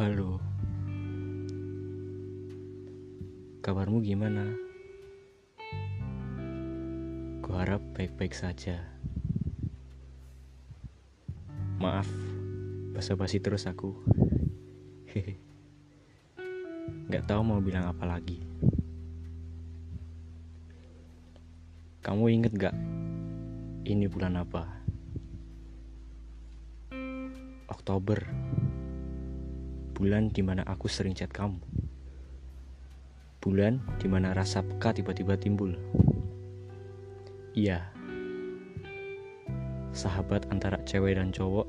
Halo. Kabarmu gimana? Kuharap baik-baik saja. Maaf, basa-basi terus aku. Hehe. Gak tahu mau bilang apa lagi. Kamu inget gak? Ini bulan apa? Oktober. Bulan di mana aku sering chat kamu. Bulan di mana rasa peka tiba-tiba timbul. Iya. Sahabat antara cewek dan cowok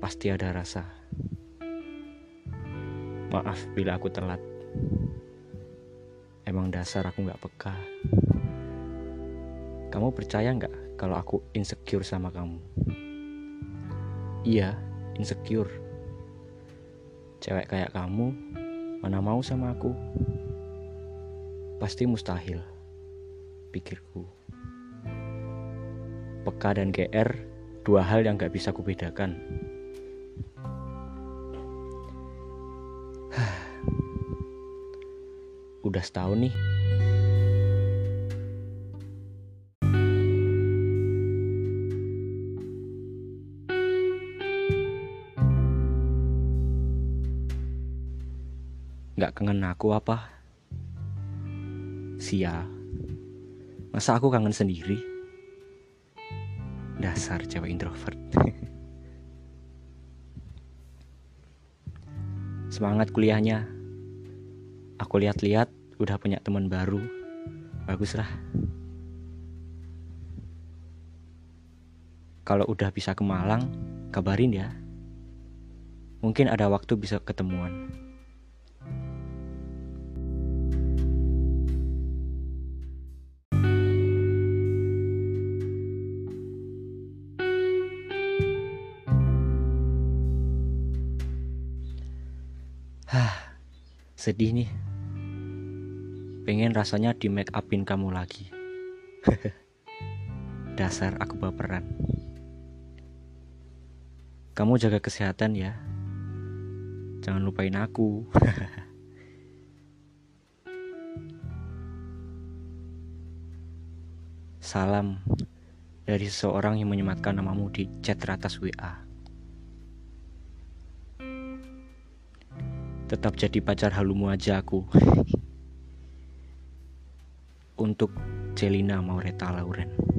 pasti ada rasa. Maaf bila aku telat. Emang dasar aku gak peka. Kamu percaya nggak kalau aku insecure sama kamu? Iya, insecure. Cewek kayak kamu, mana mau sama aku? Pasti mustahil, pikirku. Peka dan GR, dua hal yang gak bisa kubedakan. Udah setahun nih. Gak kangen aku apa? Sia. Masa aku kangen sendiri? Dasar cewek introvert. Semangat kuliahnya. Aku lihat-lihat udah punya teman baru. Baguslah. Kalau udah bisa ke Malang, kabarin ya. Mungkin ada waktu bisa ketemuan. Hah, sedih nih. Pengen rasanya di make upin kamu lagi. Dasar aku baperan. Kamu jaga kesehatan ya. Jangan lupain aku. Salam dari seseorang yang menyematkan namamu di chat teratas WA. Tetap jadi pacar halumu aja aku. Untuk Celina Maureta Lauren.